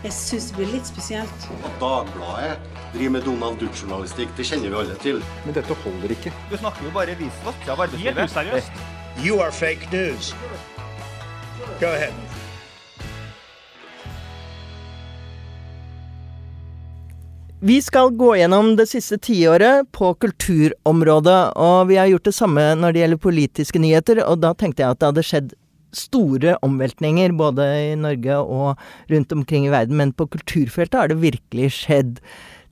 Jeg syns det blir litt spesielt. At Dagbladet driver med Donald Duck-journalistikk, det kjenner vi alle til. Men dette holder ikke. Du snakker jo bare visvask av arbeidslivet. useriøst. You are fake news. Go ahead. Vi skal gå gjennom det siste tiåret på kulturområdet, og vi har gjort det samme når det gjelder politiske nyheter, og da tenkte jeg at det hadde skjedd store omveltninger både i Norge og rundt omkring i verden, men på kulturfeltet har det virkelig skjedd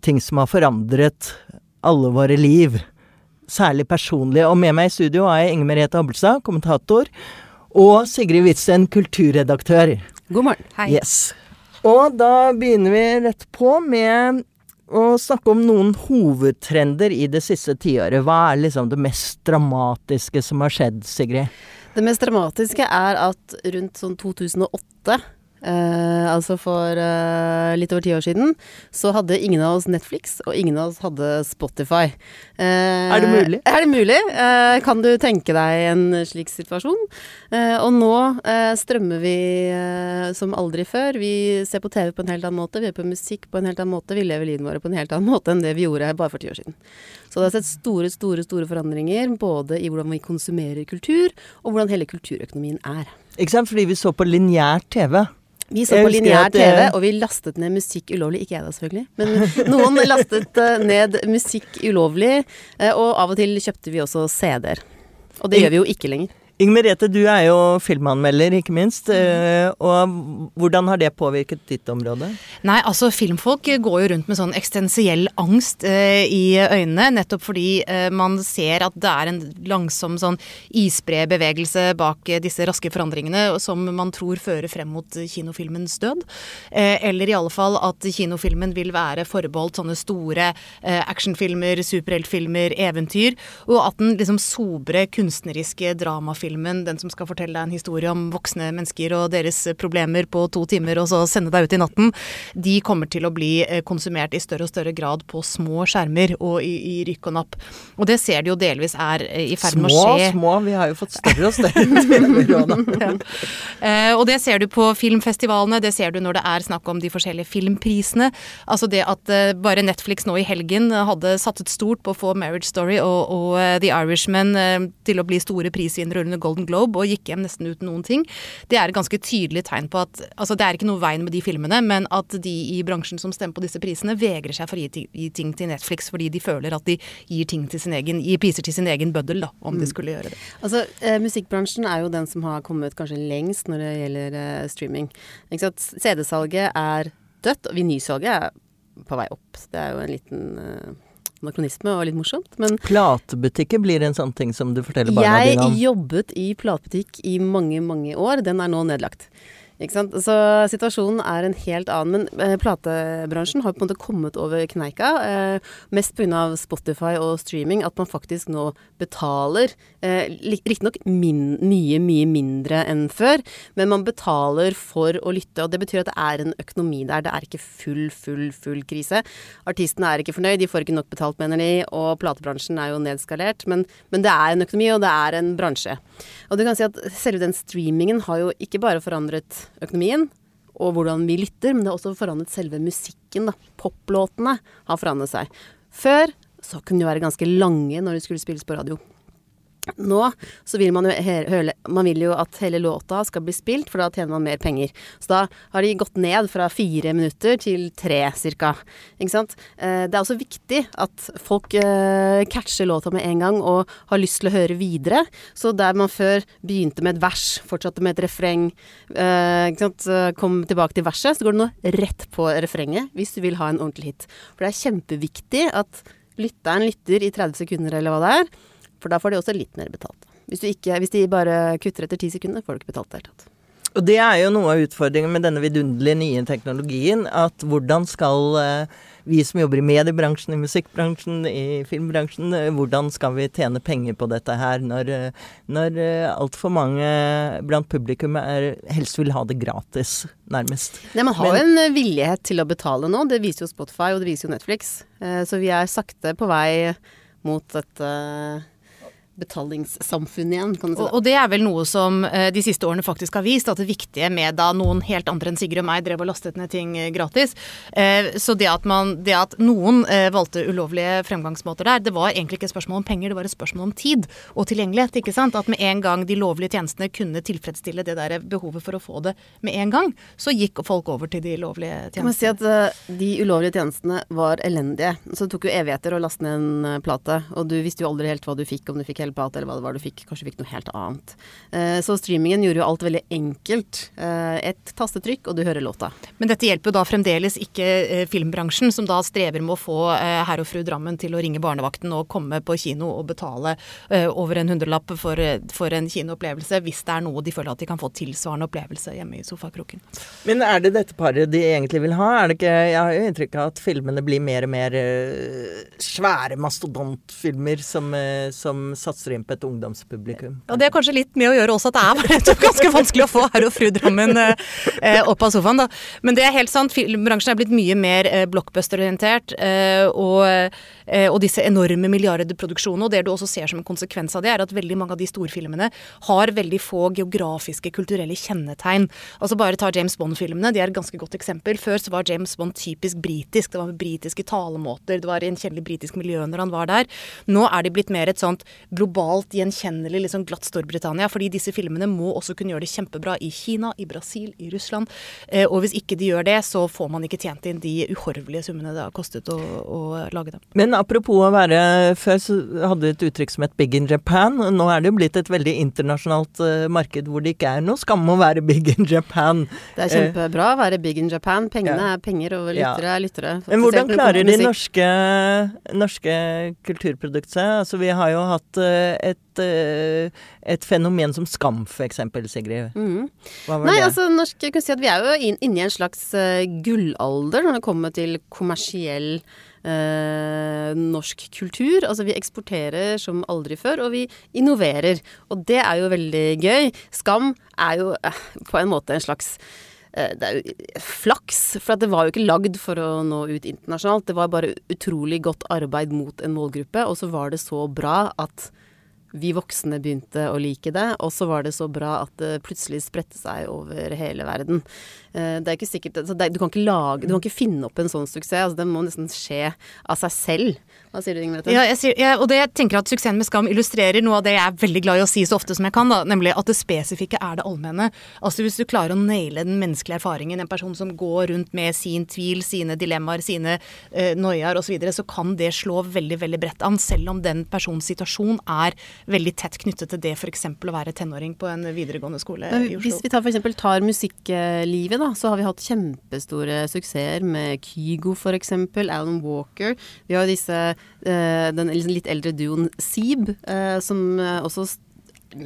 ting som har forandret alle våre liv. Særlig personlig. Og med meg i studio har jeg Inger Merete Abelstad, kommentator, og Sigrid Witzen, kulturredaktør. God morgen. Hei. Yes. Og da begynner vi rett på med å snakke om noen hovedtrender i det siste tiåret. Hva er liksom det mest dramatiske som har skjedd, Sigrid? Det mest dramatiske er at rundt sånn 2008, eh, altså for uh, litt over ti år siden, så hadde ingen av oss Netflix, og ingen av oss hadde Spotify. Uh, Er det mulig? Er det mulig? Kan du tenke deg en slik situasjon? Og nå strømmer vi som aldri før. Vi ser på TV på en helt annen måte, vi hører på musikk på en helt annen måte, vi lever livet våre på en helt annen måte enn det vi gjorde bare for ti år siden. Så det har sett store, store, store forandringer både i hvordan vi konsumerer kultur, og hvordan hele kulturøkonomien er. Ikke sant? Fordi vi så på lineær TV. Vi så på lineær at, eh, TV, og vi lastet ned musikk ulovlig. Ikke jeg da, selvfølgelig. Men noen lastet eh, ned musikk ulovlig, eh, og av og til kjøpte vi også CD-er. Og det gjør vi jo ikke lenger. Inger Merete, du er jo filmanmelder, ikke minst. Mm. Og hvordan har det påvirket ditt område? Nei, altså filmfolk går jo rundt med sånn eksistensiell angst eh, i øynene, nettopp fordi eh, man ser at det er en langsom sånn isbrebevegelse bak eh, disse raske forandringene som man tror fører frem mot eh, kinofilmens død. Eh, eller i alle fall at kinofilmen vil være forbeholdt sånne store eh, actionfilmer, superheltfilmer, eventyr, og at den liksom sobre kunstneriske dramafilmen, den som skal fortelle deg en historie om voksne mennesker og deres problemer på to timer, og så sende deg ut i natten, de kommer til å bli eh, konsumert i større og større grad på små skjermer og i, i rykk og napp. Og det ser de jo delvis er eh, i ferd med Små, å skje. små. Vi har jo fått større og større tv ja. Eh, og det ser du på filmfestivalene, det ser du når det er snakk om de forskjellige filmprisene. Altså det at eh, bare Netflix nå i helgen hadde satset stort på å få Marriage Story og, og The Irishman eh, til å bli store prisvinnere under Golden Globe, og gikk hjem nesten uten noen ting. Det er et ganske tydelig tegn på at altså det er ikke noe veien med de filmene, men at de i bransjen som stemmer på disse prisene, vegrer seg for å gi, ting til Netflix fordi de føler at de gir ting til sin egen, gir priser til sin egen bøddel, da, om de skulle gjøre det. Altså, eh, Musikkbransjen er jo den som har kommet kanskje lengst når det gjelder eh, streaming. CD-salget er dødt, og vinylsalget er på vei opp. Det er jo en liten eh, anakronisme og litt morsomt. Men Platebutikker blir en sånn ting som du forteller barna jeg dine om. jobbet i platebutikk i mange, mange år. Den er nå nedlagt. Så situasjonen er en helt annen. Men eh, platebransjen har på en måte kommet over kneika. Eh, mest pga. Spotify og streaming. At man faktisk nå betaler eh, Riktignok mye, mye mindre enn før, men man betaler for å lytte. Og det betyr at det er en økonomi der. Det er ikke full, full, full krise. Artistene er ikke fornøyd, de får ikke nok betalt, mener de. Og platebransjen er jo nedskalert. Men, men det er en økonomi, og det er en bransje. Og du kan si at selve den streamingen har jo ikke bare forandret økonomien og hvordan vi lytter, men det har også forandret selve musikken. da. Poplåtene har forandret seg. Før så kunne de være ganske lange når de skulle spilles på radio. Nå så vil man jo he- høre Man vil jo at hele låta skal bli spilt, for da tjener man mer penger. Så da har de gått ned fra fire minutter til tre, cirka. Ikke sant. Eh, Det er også viktig at folk eh, catcher låta med en gang og har lyst til å høre videre. Så der man før begynte med et vers, fortsatte med et refreng, eh, ikke sant, kom tilbake til verset, så går det nå rett på refrenget hvis du vil ha en ordentlig hit. For det er kjempeviktig at lytteren lytter i 30 sekunder eller hva det er. For da får de også litt mer betalt. Hvis, du ikke, hvis de bare kutter etter ti sekunder, får du ikke betalt i det hele tatt. Og det er jo noe av utfordringen med denne vidunderlige nye teknologien. At hvordan skal eh, vi som jobber i mediebransjen, i musikkbransjen, i filmbransjen, eh, hvordan skal vi tjene penger på dette her når, eh, når altfor mange blant publikum er, helst vil ha det gratis, nærmest. Nei, Man har jo en villighet til å betale nå. Det viser jo Spotify, og det viser jo Netflix. Så vi er sakte på vei mot et eh, betalingssamfunn igjen, kan du si. Og, og det er vel noe som eh, de siste årene faktisk har vist, at det viktige med da noen helt andre enn Sigrid og meg drev og lastet ned ting eh, gratis. Eh, så det at, man, det at noen valgte ulovlige fremgangsmåter der, det var egentlig ikke et spørsmål om penger, det var et spørsmål om tid og tilgjengelighet. ikke sant? At med en gang de lovlige tjenestene kunne tilfredsstille det der behovet for å få det med en gang, så gikk folk over til de lovlige tjenestene. Kan man si at de ulovlige tjenestene var elendige. Så det tok jo evigheter å laste ned en plate, og du visste jo aldri helt hva du fikk, om du fikk hele plate eller hva det var du fikk. Kanskje du fikk noe helt annet. Eh, Så streamingen gjorde jo alt veldig enkelt. Eh, Et tastetrykk, og du hører låta. Men dette hjelper jo da fremdeles ikke eh, filmbransjen, som da strever med å få eh, herr og fru Drammen til å ringe barnevakten og komme på kino og betale eh, over en hundrelapp for, for en kinoopplevelse, hvis det er noe de føler at de kan få tilsvarende opplevelse hjemme i sofakroken. Men er det dette paret de egentlig vil ha? Er det ikke, jeg har jo inntrykk av at filmene blir mer og mer eh, svære mastodontfilmer som, eh, som satser inn på et ungdomspublikum. Og det er kanskje litt med å gjøre også at det er ganske vanskelig å få herr og fru Drammen eh, eh, opp av sofaen, da. Men det er helt sant, filmbransjen er blitt mye mer eh, blockbuster-orientert. Eh, og, eh, og disse enorme milliardproduksjonene, og det du også ser som en konsekvens av det, er at veldig mange av de storfilmene har veldig få geografiske, kulturelle kjennetegn. Altså bare ta James Bond-filmene, de er et ganske godt eksempel. Før så var James Bond typisk britisk, det var britiske talemåter, det var i en kjennelig britisk miljø når han var der. Nå er de blitt mer et sånt globalt gjenkjennelig, liksom glatt Storbritannia, fordi disse filmene må også kunne gjøre det kjempebra i Kina, i Brasil, i Russland. Eh, og hvis ikke de gjør det, så får man ikke tjent inn de uhorvelige summene det har kostet å, å lage dem. Men apropos å være Før så hadde et uttrykk som het 'big in Japan'. Nå er det jo blitt et veldig internasjonalt eh, marked hvor det ikke er noe skam å være big in Japan. Det er kjempebra å være big in Japan. Pengene Ja. er penger, og Ja. lyttere er lyttere. Men hvordan klarer de norske, norske kulturprodukter seg? Altså, vi har jo hatt eh, et, eh, et fenomen som Skam, eksempel, Sigrid. Mhm. Hva var Nei, det? altså norsk, si at Vi er jo inn- inne i en slags eh, gullalder når det kommer til kommersiell eh, norsk kultur. Altså vi eksporterer som aldri før, og vi innoverer. Og det er jo veldig gøy. Skam er jo eh, på en måte en slags eh, det er jo flaks, for det var jo ikke lagd for å nå ut internasjonalt. Det var bare utrolig godt arbeid mot en målgruppe, og så var det så bra at vi voksne begynte å like det, og så var det så bra at det plutselig spredte seg over hele verden. Eh, Det er ikke sikkert altså det, Du kan ikke lage Du kan ikke finne opp en sånn suksess. Altså, den må nesten skje av seg selv. Hva sier du, Ingrid? Ja, jeg og det jeg tenker at Suksessen med Skam illustrerer noe av det jeg er veldig glad i å si så ofte som jeg kan, da, nemlig at det spesifikke er det allmenne. Altså Hvis du klarer å naile den menneskelige erfaringen, en person som går rundt med sin tvil, sine dilemmaer, sine uh, noiaer osv., så, videre, så kan det slå veldig veldig bredt an, selv om den persons situasjon er veldig tett knyttet til det f.eks. å være tenåring på en videregående skole Men i hvis vi tar for eksempel tar musikklivet, da, så har vi hatt kjempestore suksesser med Kygo eksempel, Alan Walker. Vi har disse, eh, den litt eldre duoen Seeb, eh, som eh, også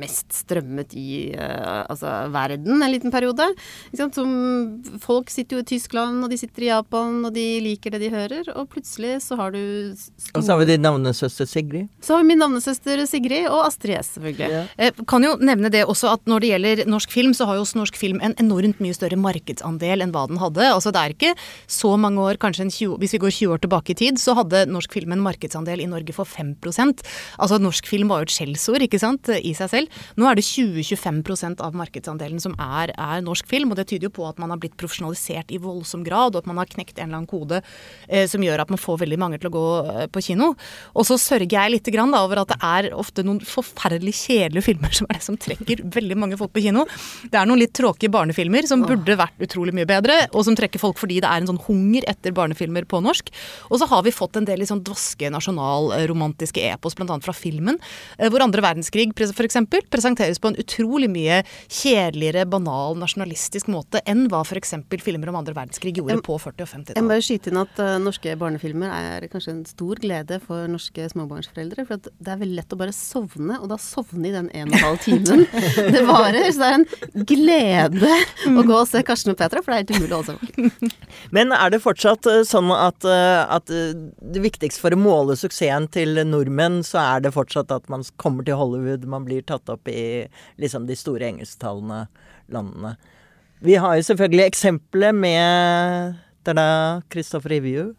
mest strømmet i uh, altså verden en liten periode. Ikke sant? Som, folk sitter jo i Tyskland, og de sitter i Japan, og de liker det de hører, og plutselig så har du s- Og så har vi din navnesøster Sigrid. Så har vi min navnesøster Sigrid, og Astrid S, selvfølgelig. Ja. Eh, Kan jo nevne det også at når det gjelder norsk film, så har jo også norsk film en enormt mye større markedsandel enn hva den hadde. Altså det er ikke så mange år, kanskje en 20, hvis vi går 20 år tilbake i tid, så hadde norsk film en markedsandel i Norge for 5% Altså norsk film var jo et skjellsord, ikke sant, i seg selv. Nå er det 20-25% av markedsandelen som er, er norsk film, og det tyder jo på at man har blitt profesjonalisert i voldsom grad, og at man har knekt en eller annen kode eh, som gjør at man får veldig mange til å gå eh, på kino. Og så sørger jeg litt grann, da, over at det er ofte noen forferdelig kjedelige filmer som er det som trekker veldig mange folk på kino. Det er noen litt tråkige barnefilmer som burde vært utrolig mye bedre, og som trekker folk fordi det er en sånn hunger etter barnefilmer på norsk. Og så har vi fått en del litt sånn dvaske nasjonalromantiske epos, bl.a. fra filmen, eh, hvor andre verdenskrig f.eks. presenteres på en utrolig mye kjedeligere, banal, nasjonalistisk måte enn hva f.eks. filmer om andre verdenskrig gjorde Jeg- på 40- og 50-tallet. Jeg må bare skyte inn at uh, norske barnefilmer er kanskje en stor glede for norske småbarnsforeldre. For at det er veldig lett å bare sovne, og da sovne i den en og en halv timen det varer. Så det er en glede å gå og se Karsten og Petra, for det er helt umulig å holde seg våken. Men er det fortsatt eh, sånn at, eh, at det viktigste for å måle suksessen til nordmenn, så er det fortsatt at man kommer til Hollywood, man blir tatt opp i liksom de store engelsktalende landene. Vi har jo selvfølgelig eksempelet med det da Christopher Review.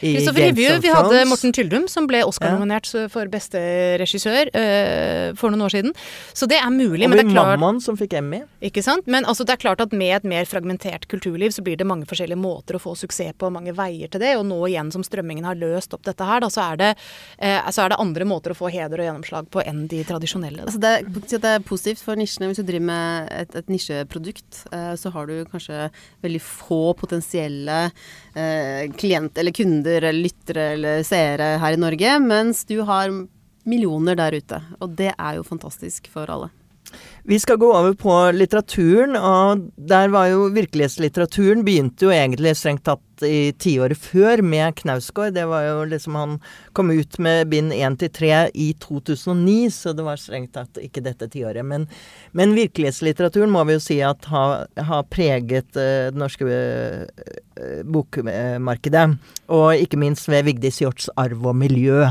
Kristoffer Hivju, vi hadde Morten Tyldum, som ble Oscar-nominert for beste regissør uh, for noen år siden. Så det er mulig, Og men det er klart mammaen som fikk Emmy. Ikke sant? Men altså, det er klart at med et mer fragmentert kulturliv, så blir det mange forskjellige måter å få suksess på, mange veier til det. Og nå igjen som strømmingen har løst opp dette her, da, så er det, uh, så er det andre måter å få heder og gjennomslag på enn de tradisjonelle. Altså det, er, det er positivt for nisjene. Hvis du driver med et, et nisjeprodukt, uh, så har du kanskje veldig få potensielle eh, klient- eller kunder eller lyttere eller seere her i Norge, mens du har millioner der ute. Og det er jo fantastisk for alle. Vi skal gå over på litteraturen, og der var jo virkelighetslitteraturen begynte jo egentlig strengt tatt i tiåret før med Knausgård. Det var jo liksom Han kom ut med bind 1 til 3 i 2009, så det var strengt tatt ikke dette tiåret. Men, men virkelighetslitteraturen må vi jo si at har, har preget uh, det norske uh, bokmarkedet. Og ikke minst ved Vigdis Hjorts arv og miljø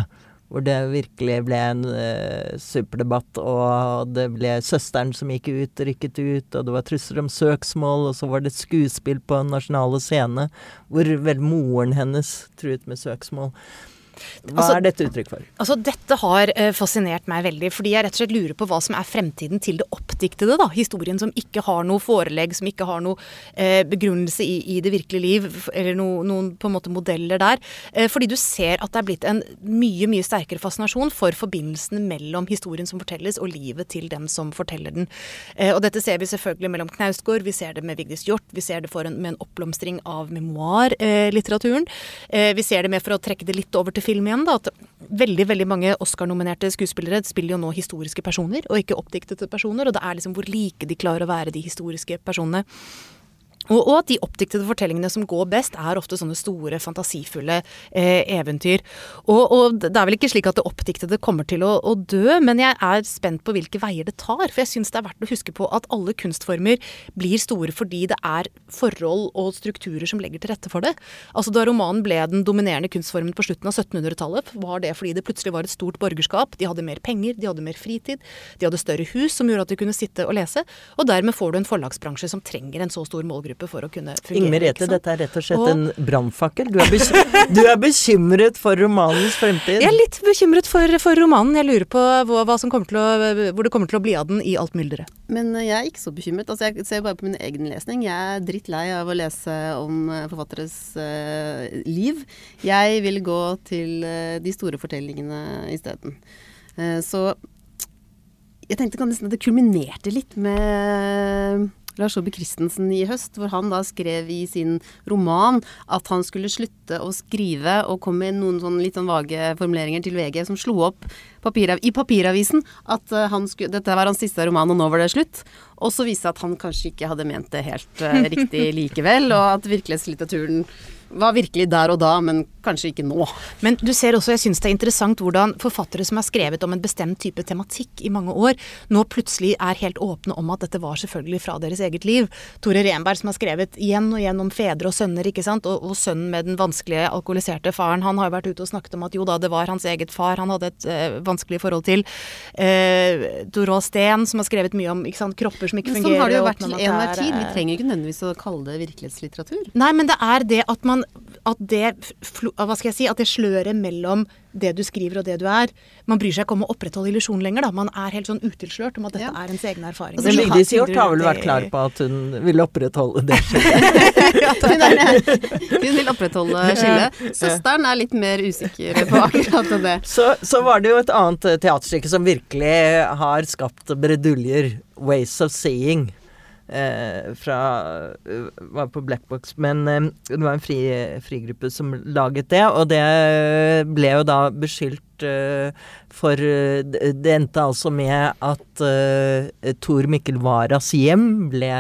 hvor det virkelig ble en uh, superdebatt, og det ble søsteren som gikk ut, rykket ut, og det var trusler om søksmål, og så var det et skuespill på Nasjonale Scene hvor vel moren hennes truet med søksmål. Hva Altså- er dette uttrykk for? Altså, dette har eh, fascinert meg veldig, fordi jeg rett og slett lurer på hva som er fremtiden til det oppdiktede. da. Historien som ikke har noe forelegg, som ikke har noe eh, begrunnelse i, i det virkelige liv, eller no, noen på en måte modeller der. Eh, fordi du ser at det er blitt en mye, mye sterkere fascinasjon for forbindelsen mellom historien som fortelles, og livet til dem som forteller den. Eh, og dette ser vi selvfølgelig mellom Knausgård, vi ser det med Vigdis Hjorth, vi ser det en, med en oppblomstring av memoarlitteraturen. Eh, vi ser det med, for å trekke det litt over til film igjen, da, at veldig veldig mange Oscar-nominerte skuespillere spiller jo nå historiske personer, og ikke oppdiktede personer. Og det er liksom hvor like de klarer å være de historiske personene. Og, at de oppdiktede fortellingene som går best, er ofte sånne store, fantasifulle eh, eventyr. Og, og det er vel ikke slik at det oppdiktede kommer til å, å dø, men jeg er spent på hvilke veier det tar. For jeg syns det er verdt å huske på at alle kunstformer blir store fordi det er forhold og strukturer som legger til rette for det. Altså Da romanen ble den dominerende kunstformen på slutten av 1700-tallet, var det fordi det plutselig var et stort borgerskap. De hadde mer penger, de hadde mer fritid, de hadde større hus som gjorde at de kunne sitte og lese. Og dermed får du en forlagsbransje som trenger en så stor målgruppe for å kunne fungere. Inger Merete, dette er rett og slett Og- en brannfakkel. Du, er du er bekymret for romanens fremtid. Jeg er litt bekymret for, for romanen. Jeg lurer på hva, hva som kommer til å, hvor det kommer til å bli av den i alt mylderet. Men eh, jeg er ikke så bekymret. Altså, jeg ser bare på min egen lesning. Jeg er drittlei av å lese om eh, forfatteres uh, liv. Jeg vil gå til uh, de store fortellingene isteden. Uh, så jeg tenkte nesten at det kulminerte litt med Lars Saabye Christensen i høst, hvor han da skrev i sin roman at han skulle slutte å skrive, og kom med noen sånn litt sånn vage formuleringer til VG som slo opp papirav i papiravisen at eh, han skulle, dette var hans siste roman, og nå var det slutt. Og så viste det at han kanskje ikke hadde ment det helt uh, riktig likevel, og at virkelighetslitteraturen var virkelig der og da, men kanskje ikke nå. Men du ser også, jeg syns det er interessant hvordan forfattere som har skrevet om en bestemt type tematikk i mange år, nå plutselig er helt åpne om at dette var selvfølgelig fra deres eget liv. Tore Renberg som har skrevet igjen og igjen om fedre og sønner, ikke sant, og, og sønnen med den vanskelige alkoholiserte faren, han har jo vært ute og snakket om at jo da, det var hans eget far han hadde et eh, vanskelig forhold til. Eh, Dorot Steen som har skrevet mye om sant, kropper som ikke Men sånn fungerer. har det jo vært til enhver tid. Vi eh, trenger ikke nødvendigvis å kalle det virkelighetslitteratur. Nei, men det er det at man At det Hva skal jeg si? At det sløret mellom det du skriver og det du er Man bryr seg ikke om å opprettholde illusjonen lenger, da. Man er helt sånn utilslørt om at dette Ja. er ens egne erfaringer. Men Altså, Vigdis Hjorth har vel vært klar på at hun ville opprettholde det. Er, hun vil opprettholde skillet. Søsteren er litt mer usikker på akkurat det. Så, så var det jo et annet teaterstykke som virkelig har skapt breduljer. 'Ways of Seeing'. Eh, fra eh, Var på Black Box. Men eh, det var en fri, frigruppe som laget det, og det ble jo da beskyldt eh, for eh, det endte altså med at eh, Tor Mikkel Waras hjem ble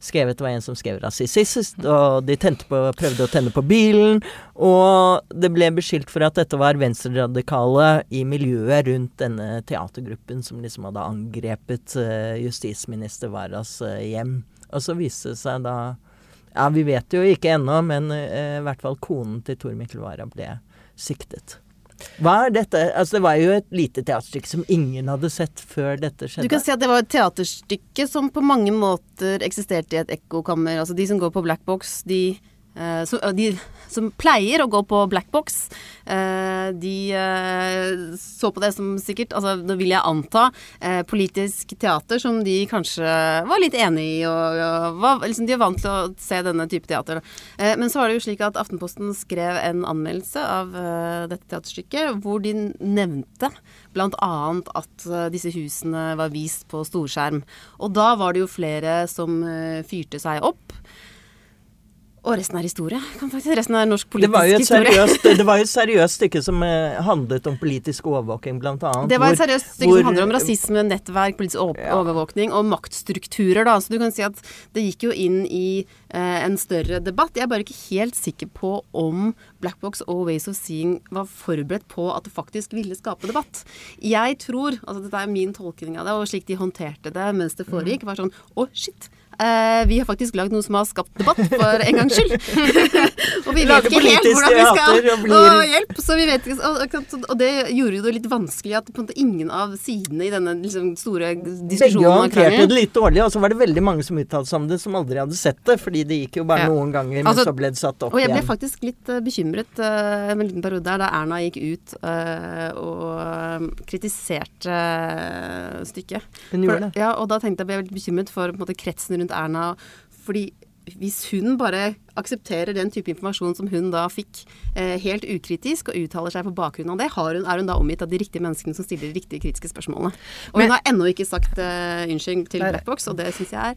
skrevet var en som skrev rasistisk, og de på, prøvde å tenne på bilen. Og det ble beskyldt for at dette var venstreradikale i miljøet rundt denne teatergruppen som liksom hadde angrepet eh, justisminister Waras eh, hjem. Og så viste det seg da Ja, vi vet jo ikke ennå, men eh, i hvert fall konen til Tor Mikkel Wara ble siktet. Hva er dette? Altså, det var jo et lite teaterstykke som ingen hadde sett før dette skjedde. Du kan si at det var et teaterstykke som på mange måter eksisterte i et ekkokammer. Altså de som går på Black Box, de eh, som, uh, de som pleier å gå på Black Box, eh, de eh, så på det som sikkert, altså nå vil jeg anta, politisk teater som de kanskje var litt enig i, og, og var, liksom, de er vant til å se denne type teater. men så var det jo slik at Aftenposten skrev en anmeldelse av dette teaterstykket, hvor de nevnte bl.a. at disse husene var vist på storskjerm. Og da var det jo flere som fyrte seg opp. Og resten er historie, kan faktisk. Resten er norsk Det politisk historie. seriøst, det var jo et seriøst stykke som eh, handlet om politisk overvåking, blant annet. Det var et seriøst stykke hvor- som handler om rasisme, nettverk, politisk overvåkning Ja. og maktstrukturer. Da. Så du kan si at det gikk jo inn i eh, en større debatt. Jeg er bare ikke helt sikker på om Black Box og Ways of Seeing var forberedt på at det faktisk ville skape debatt. Jeg tror, altså dette er min tolkning av det, og slik de håndterte det mens det foregikk, var sånn å, shit. Eh, vi har faktisk lagd noe som har skapt debatt, for en gangs skyld. og vi vet ikke helt hvordan vi skal og Å, hjelp! Så vi vet ikke, og, og, og det gjorde jo det litt vanskelig at på en måte ingen av sidene i denne liksom, store diskusjonen Begge håndterte det litt dårlig, og så var det veldig mange som uttalte seg om det, som aldri hadde sett det, fordi det gikk jo bare Ja. noen ganger, men Altså, så ble det satt opp igjen. Og jeg ble igjen. faktisk litt eh, bekymret uh, en liten periode der da Erna gikk ut uh, og kritiserte uh, stykket. Hun gjorde det. Ja, og da tenkte jeg ble litt bekymret for på en måte, kretsen rundt Erna. Fordi hvis hun bare aksepterer den type informasjon som hun da fikk, eh, helt ukritisk, og uttaler seg på bakgrunn av det, har hun, er hun da omgitt av de riktige menneskene som stiller de riktige kritiske spørsmålene. Og Men- hun har ennå ikke sagt eh, unnskyld til. Blackbox, og det syns jeg er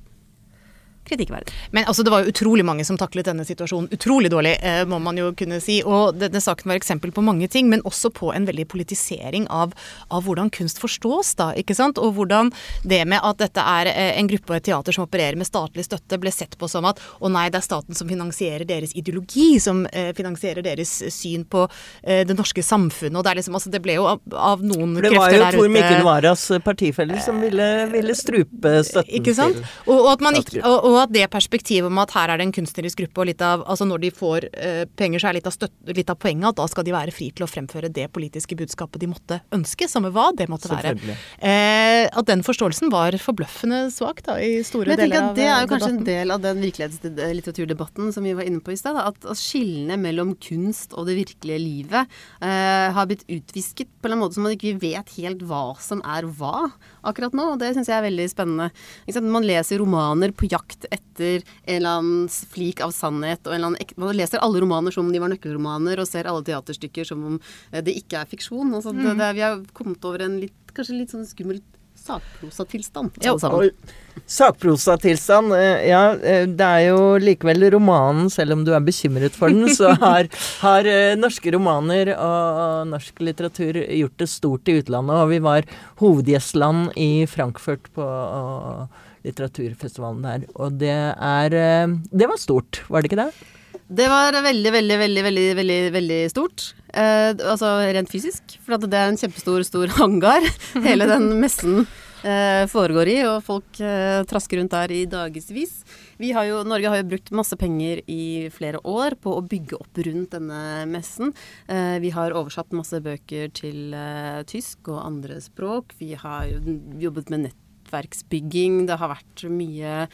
kritikkverdig. Men altså, det var jo utrolig mange som taklet denne situasjonen utrolig dårlig, eh, må man jo kunne si. Og denne saken var eksempel på mange ting, men også på en veldig politisering av, av hvordan kunst forstås, da. ikke sant? Og hvordan det med at dette er eh, en gruppe og et teater som opererer med statlig støtte, ble sett på som at å nei, det er staten som finansierer deres ideologi, som eh, finansierer deres syn på eh, det norske samfunnet. Og det er liksom, altså, det ble jo av, av noen For det var jo Tor Mikkel Waras partifeller som ville, ville strupe støtten ikke sant? til Og, og, at man ikke, og, og, og at det perspektivet om at her er det en kunstnerisk gruppe, og litt av Altså når de får eh, penger, så er litt av, støtt, litt av poenget at da skal de være fri til å fremføre det politiske budskapet de måtte ønske, samme hva det måtte være. Eh, at den forståelsen var forbløffende svak da, i store Men jeg tenker deler at av Det er jo eh, kanskje en del av den virkelighetslitteraturdebatten som vi var inne på i stad. At, at skillene mellom kunst og det virkelige livet eh, har blitt utvisket på en måte som at vi ikke vet helt hva som er hva akkurat nå. og Det syns jeg er veldig spennende. Ikke sant? Man leser romaner på jakt etter en eller annen flik av sannhet. og annen, Man leser alle romaner som om de var nøkkelromaner, og ser alle teaterstykker som om eh, det ikke er fiksjon. Altså, det, det, vi har kommet over en litt, kanskje litt sånn skummel sakprosatilstand. alle sammen. Sakprosatilstand. eh, Ja, eh, det er jo likevel romanen, selv om du er bekymret for den, så har, har eh, norske romaner og, norsk litteratur gjort det stort i utlandet. Og vi var hovedgjestland i Frankfurt på litteraturfestivalen der. Og det er Det var stort, var det ikke det? Det var veldig, veldig, veldig, veldig, veldig, veldig stort. Eh, altså rent fysisk. For det er en kjempestor, stor hangar hele den messen eh, foregår i, og folk eh, trasker rundt der i dagevis. Norge har jo brukt masse penger i flere år på å bygge opp rundt denne messen. Vi har oversatt masse bøker til tysk og andre språk. Vi har jo jobbet med nettverksbygging. Det har vært mye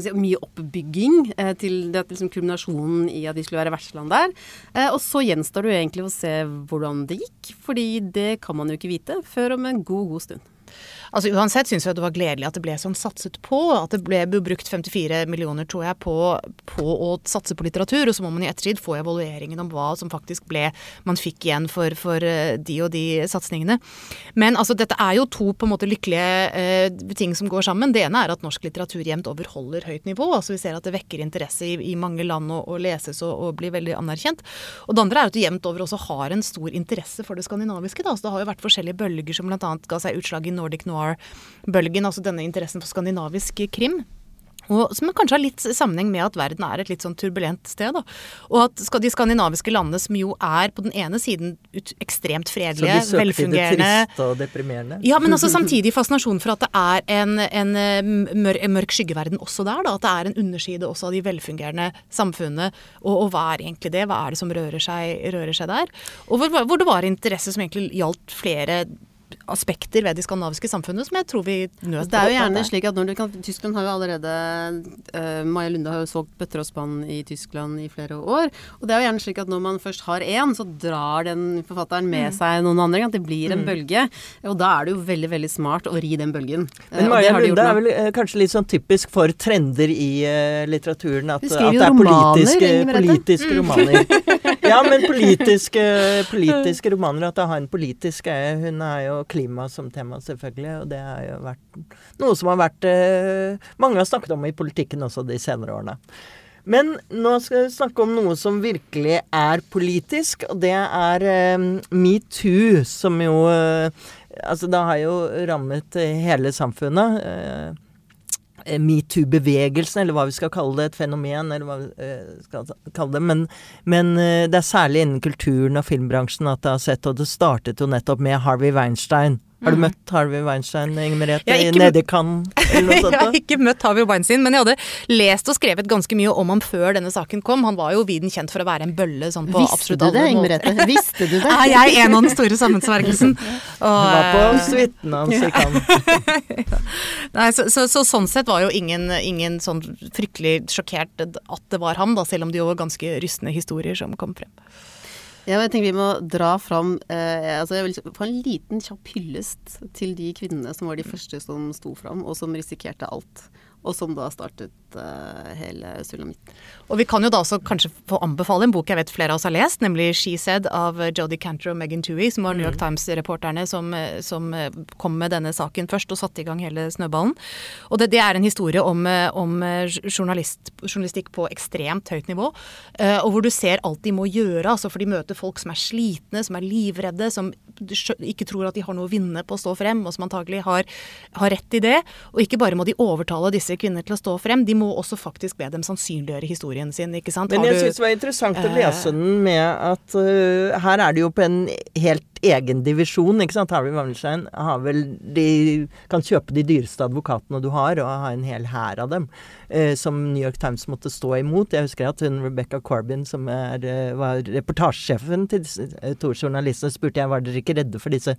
si, mye oppbygging eh, til det, liksom, kulminasjonen i at vi skulle være vertsland der. Eh, og så gjenstår det jo egentlig å se hvordan det gikk, fordi det kan man jo ikke vite før om en god, god stund. Altså Uansett syns jeg det var gledelig at det ble sånn satset på. At det ble brukt 54 millioner, tror jeg, på, på å satse på litteratur. Og så må man i ettertid få evalueringen om hva som faktisk ble man fikk igjen for, for eh, de og de satsingene. Men altså, dette er jo to på en måte lykkelige eh, ting som går sammen. Det ene er at norsk litteratur jevnt over holder høyt nivå. altså Vi ser at det vekker interesse i, i mange land og leses og, og blir veldig anerkjent. Og det andre er at det jevnt over også har en stor interesse for det skandinaviske. Da. Så det har jo vært forskjellige bølger som bl.a. ga seg utslag i Nordic Noir-bølgen, altså denne interessen for skandinavisk krim. Og som kanskje har litt sammenheng med at verden er et litt sånn turbulent sted. Da. Og at de skandinaviske landene, som jo er på den ene siden ekstremt Så fredelige, vi søker til det triste og deprimerende. ja, men altså samtidig fascinasjon for at det er en, en eh, mør, en mørk skyggeverden også der. Da. At det er en underside også av de velfungerende samfunnene. Og, og hva er egentlig det? Hva er det som rører seg, rører seg der? Og hvor, hvor det var interesse som egentlig gjaldt flere aspekter ved de skandinaviske samfunnet som jeg tror vi nøt Det er jo gjerne det. slik at når du kan, Tyskland har jo allerede uh, Maja Lunde har jo solgt bøtter og spann i Tyskland i flere år. Og det er jo gjerne slik at når man først har én, så drar den forfatteren med Mm. seg noen andre. At det blir en bølge. Og da er det jo veldig, veldig smart å ri den bølgen. Eh, Men Maja de Lunde er vel uh, kanskje litt sånn typisk for trender i uh, litteraturen. At, at det er romaner, politiske, politiske romaner. Ja, men politiske, politiske romaner. At det har en politisk greie. Hun er jo klima som tema, selvfølgelig. Og det har jo vært noe som har vært eh, Mange har snakket om i politikken også de senere årene. Men nå skal vi snakke om noe som virkelig er politisk, og det er eh, metoo, som jo eh, Altså, det har jo rammet eh, hele samfunnet. Eh, Metoo-bevegelsen, eller hva vi skal kalle det, et fenomen, eller hva vi eh, skal kalle det. Men, men eh, det er særlig innen kulturen og filmbransjen at det har sett, og det startet jo nettopp med Harvey Weinstein. Har du møtt Harvey Weinstein, Inger Merete? Nede i Cannes, eller noe sånt? Jeg har ikke møtt Harvey Weinstein, men jeg hadde lest og skrevet ganske mye om ham før denne saken kom. Han var jo viden kjent for å være en bølle sånn på Visste absolutt du alle det, Inger måter. Merete? Visste du det? Er jeg en av den store sammensvergelsen? Og, Han var på suiten hans i Cannes. Nei, så, så, så sånn sett var jo ingen, ingen sånn fryktelig sjokkert at det var ham, da, selv om det jo var ganske rystende historier som kom frem. Ja, jeg tenker vi må dra fram eh, altså Jeg vil få en liten kjapp hyllest til de kvinnene som var de første som sto fram, og som risikerte alt. Og som da startet hele sulamitten. Og vi kan jo da også kanskje få anbefale en bok jeg vet flere av oss har lest, nemlig She Said av Jodie Cantor og Megan Toohey, som var New York Times-reporterne som, eh, som eh, kom med denne saken først og satte i gang hele snøballen. Og det, det er en historie om, eh, om eh, journalist, journalistikk på ekstremt høyt nivå, eh, og hvor du ser alt de må gjøre, altså for de møter folk som er slitne, som er livredde, som ikke tror at de har noe å vinne på å stå frem, og som antagelig har, har rett i det. Og ikke bare må de overtale disse kvinner til å stå frem, de må også faktisk be dem sannsynliggjøre historien sin, ikke sant. Men jeg syns det var interessant å eh, lese den med at uh, her er det jo på en helt egen divisjon, ikke sant. Harvey Weinstein har vel De kan kjøpe de dyreste advokatene du har, og ha en hel hær av dem, uh, som New York Times måtte stå imot. Jeg husker at hun Rebecca Corbin, som er, uh, var reportasjesjefen til eh, to journalister, spurte jeg var dere ikke redde for disse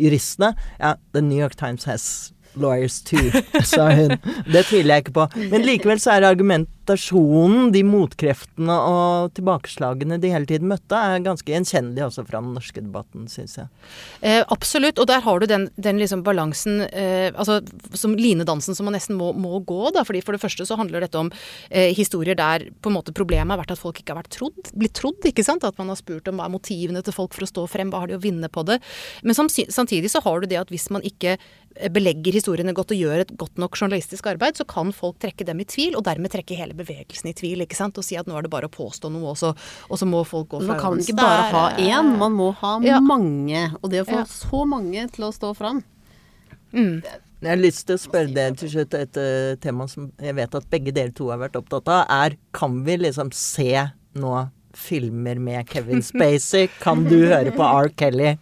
juristene. Ja, The New York Times has lawyers too, sa hun. Det tviler jeg ikke på. Men likevel så er argumentasjonen, de motkreftene og tilbakeslagene de hele tiden møtte, er ganske gjenkjennelige også fra den norske debatten, syns jeg. Eh, absolutt, og der har du den, den liksom balansen eh, altså som linedansen som man nesten må, må gå. da, fordi For det første så handler dette om eh, historier der på en måte problemet har vært at folk ikke har vært trodd, blitt trodd. ikke sant? At man har spurt om hva er motivene til folk for å stå frem, hva har de å vinne på det. Men samtidig så har du det at hvis man ikke eh, belegger historiene godt og gjør et godt nok journalistisk arbeid, så kan folk trekke dem i tvil, og dermed trekke hele bevegelsen i tvil. ikke sant? Og si at nå er det bare å påstå noe, og så, og så må folk gå fra Man kan ikke bare ha stære. én, man må ha Ja. mange. Og det å få Ja. så mange til å stå fram Mm. Jeg har lyst til å spørre deg til slutt et eh, tema som jeg vet at begge dere to har vært opptatt av, er kan vi liksom se nå filmer med Kevin Spacey? Kan du høre på R. Kelly?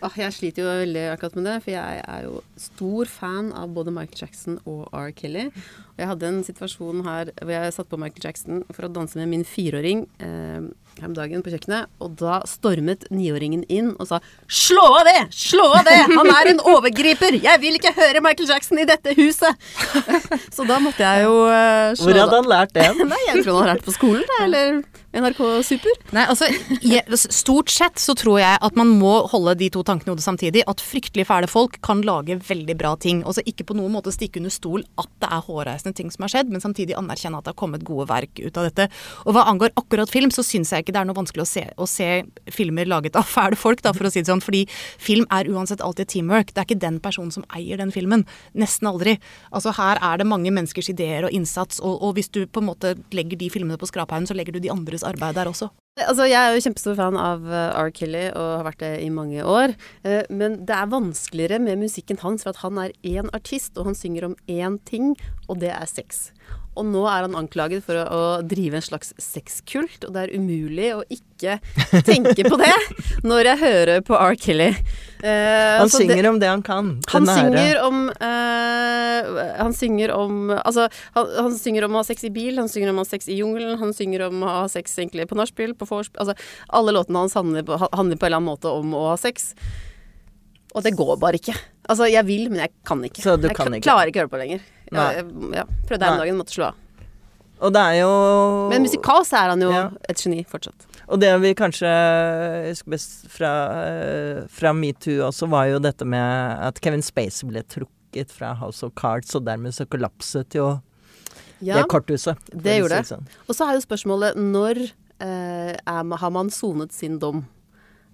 Ah, jeg sliter jo veldig akkurat med det, for jeg er jo stor fan av både Michael Jackson og R. Kelly. Og jeg hadde en situasjon her hvor jeg satt på Michael Jackson for å danse med min fireåring eh, her om dagen på kjøkkenet, og da stormet niåringen inn og sa 'slå av det! Slå av det! Han er en overgriper! Jeg vil ikke høre Michael Jackson i dette huset!' Så da måtte jeg jo eh, slå Hvor hadde han lært det? Nei, jeg tror han har lært på skolen, eller NRK Super. Nei, altså, Stort sett så tror jeg at man må holde de to tankene i hodet samtidig. At fryktelig fæle folk kan lage veldig bra ting. Altså Ikke på noen måte stikke under stol at det er hårreisende ting som har skjedd, men samtidig anerkjenne at det har kommet gode verk ut av dette. Og hva angår akkurat film, så syns jeg ikke det er noe vanskelig å se, å se filmer laget av fæle folk, da, for å si det sånn. Fordi film er uansett alltid teamwork. Det er ikke den personen som eier den filmen. Nesten aldri. Altså Her er det mange menneskers ideer og innsats, og, og hvis du på en måte legger de filmene på skraphaugen, så legger du de andres arbeid der også. Altså, jeg er jo kjempestor fan av eh, R. Kelly og har vært det i mange år. Eh, men det er vanskeligere med musikken hans, for at han er én artist, og han synger om én ting, og det er sex. Og nå er han anklaget for å, drive en slags sexkult, og det er umulig å ikke tenke på det når jeg hører på R. Kelly. Uh, Han synger det- om det han kan. han synger om uh, Han synger om Altså, han, han synger om å ha sex i bil, han synger om å ha sex i jungelen, han synger om å ha sex egentlig på nachspiel, på vorspiel Altså, alle låtene hans handler på, handler på en eller annen måte om å ha sex. Og det går bare ikke. Altså, jeg vil, men jeg kan ikke. Så du jeg kan kla- ikke? klarer ikke å høre på lenger. Jeg, ja, prøvde her om dagen, måtte slå av. Og det er jo Men musikalsk er han jo Ja. et geni fortsatt. Og det vi kanskje husker best fra, eh, fra metoo også, var jo dette med at Kevin Space ble trukket fra House of Cards, og dermed så kollapset jo Ja, det korthuset. det gjorde det. sånn. Og så er jo spørsmålet når eh, er, har man sonet sin dom?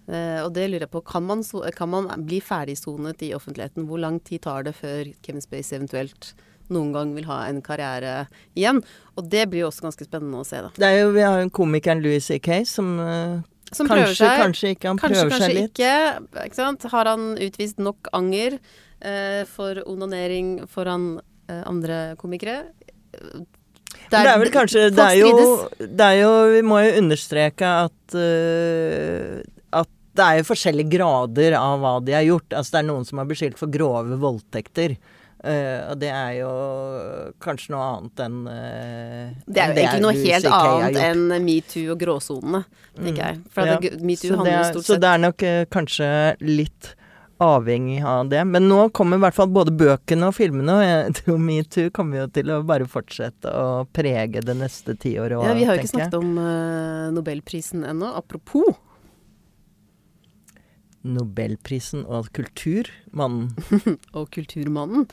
Eh, og det lurer jeg på. Kan man, kan man bli ferdigsonet i offentligheten? Hvor lang tid tar det før Kevin Space eventuelt noen gang vil ha en karriere igjen? Og det blir jo også ganske spennende å se, da. Det er jo, vi har jo komikeren Louis C.K. som, eh, Som kanskje, seg. kanskje ikke. Han Kanskje, prøver kanskje seg litt. ikke. Ikke sant? Har han utvist nok anger eh, for onanering foran eh, andre komikere? Det er, vel kanskje det er, jo, det er jo Vi må jo understreke at uh, At det er jo forskjellige grader av hva de har gjort. Altså det er noen som har beskyldt for grove voldtekter. Øh, og det er jo kanskje noe annet enn uh, Det er jo egentlig noe helt annet enn metoo og gråsonene, tenker jeg. For Ja. metoo handler er- stort Så det er nok uh, kanskje litt avhengig av det. Men nå kommer i hvert fall både bøkene og filmene, og jeg tror metoo kommer jo til å bare fortsette å prege det neste tiåret òg, Ja, vi har jo ikke snakket om Nobelprisen ennå. Apropos. Nobelprisen og kulturmannen. og Kulturmannen.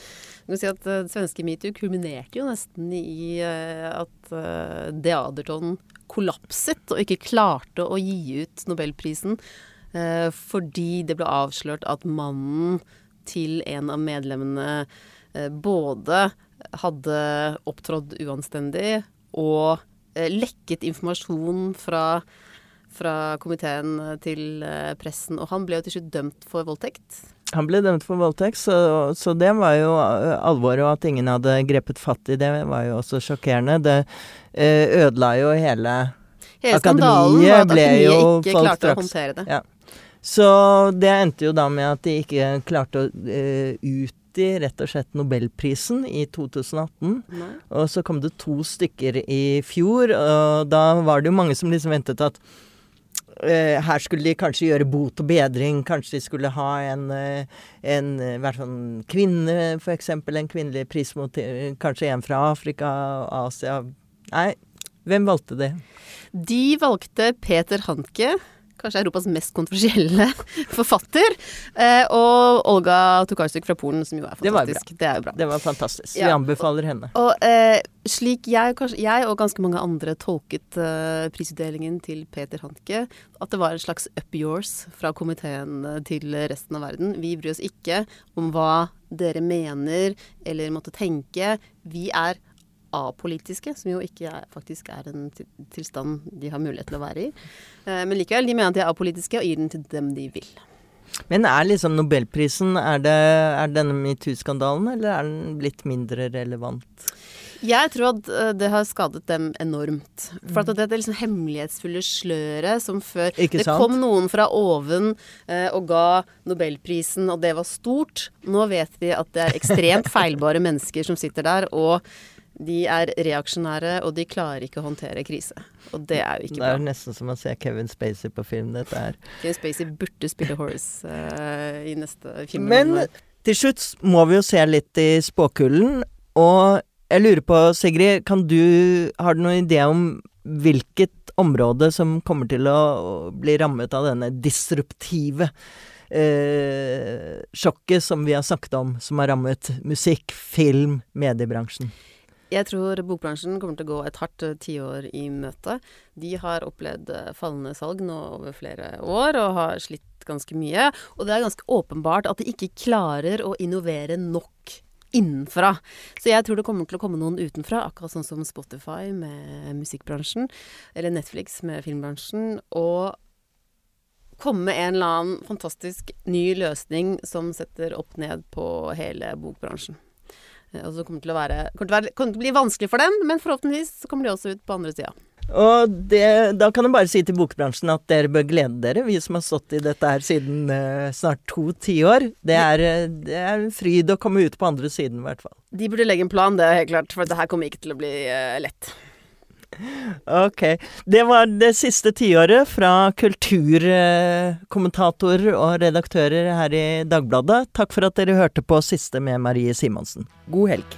Du si at uh, svenske metoo kulminerte jo nesten i uh, at uh, Deaderton kollapset og ikke klarte å gi ut Nobelprisen uh, fordi det ble avslørt at mannen til en av medlemmene eh, både hadde opptrådt uanstendig og eh, lekket informasjon fra fra komiteen til eh, pressen, og han ble jo til slutt dømt for voldtekt. Han ble dømt for voldtekt, så, så det var jo uh, alvoret. Og at ingen hadde grepet fatt i det, var jo også sjokkerende. Det uh, ødela jo hele Hele Akademiet at ble jo ikke klarte å håndtere det. Ja. Så det endte jo da med at de ikke klarte å uh, utgi rett og slett Nobelprisen i 2018. Nei. Og så kom det to stykker i fjor, og da var det jo mange som liksom ventet at eh, her skulle de kanskje gjøre bot og bedring. Kanskje de skulle ha en, eh, en eh, hvert sånn kvinne, f.eks. En kvinnelig prismotiv. Kanskje en fra Afrika og Asia. Nei, hvem valgte det? De valgte Peter Handke, kanskje Europas mest kontroversielle forfatter, eh, og Olga Tokarczuk fra Polen, som jo er Det var bra. fantastisk. Det bra. Det var fantastisk. Vi anbefaler henne. Og eh, slik jeg, kanskje, jeg og ganske mange andre tolket eh, prisutdelingen til Peter Hanke, at det var en slags up yours fra komiteen eh, til resten av verden. Vi bryr oss ikke om hva dere mener eller måtte tenke. Vi er apolitiske, som jo ikke er, faktisk er en tilstand de har mulighet til å være i. Eh, men likevel, de mener at de er apolitiske og gir den til dem de vil. Men er liksom Nobelprisen Er det er denne metoo-skandalen, eller er den blitt mindre relevant? Jeg tror at eh, det har skadet dem enormt. For at er liksom hemmelighetsfulle sløret som før Det kom noen fra oven eh, og ga Nobelprisen, og det var stort. Nå vet vi at det er ekstremt feilbare mennesker som sitter der, og de er reaksjonære, og de klarer ikke å håndtere krise. Og det er jo ikke bra. Det er bra. nesten som å se Kevin Spacey på film, dette her. Kevin Spacey burde spille Horace uh, i neste film. Men til slutt må vi jo se litt i spåkullen, og jeg lurer på, Sigrid, kan du Har du noen idé om hvilket område som kommer til å bli rammet av denne disruptive uh, sjokket som vi har snakket om, som har rammet musikk, film, mediebransjen? Jeg tror bokbransjen kommer til å gå et hardt eh, tiår i møte. De har opplevd eh, fallende salg nå over flere år, og har slitt ganske mye. Og det er ganske åpenbart at de ikke klarer å innovere nok innenfra. Så jeg tror det kommer til å komme noen utenfra, akkurat sånn som Spotify med musikkbransjen, eller Netflix med filmbransjen, og komme med en eller annen fantastisk ny løsning som setter opp ned på hele bokbransjen. Eh, Og så kommer det til å være kommer til å, være, kommer til å bli vanskelig for dem, men forhåpentligvis så kommer de også ut på andre sida. Og det, da kan jeg bare si til bokbransjen at dere bør glede dere, vi som har stått i dette her siden eh, snart to tiår. Det, er, eh, det er en fryd å komme ut på andre siden, i hvert fall. De burde legge en plan, det er helt klart, for det her kommer ikke til å bli eh, lett. Ok. Det var det siste tiåret fra kulturkommentatorer og redaktører her i Dagbladet. Takk for at dere hørte på Siste med Marie Simonsen. God helg.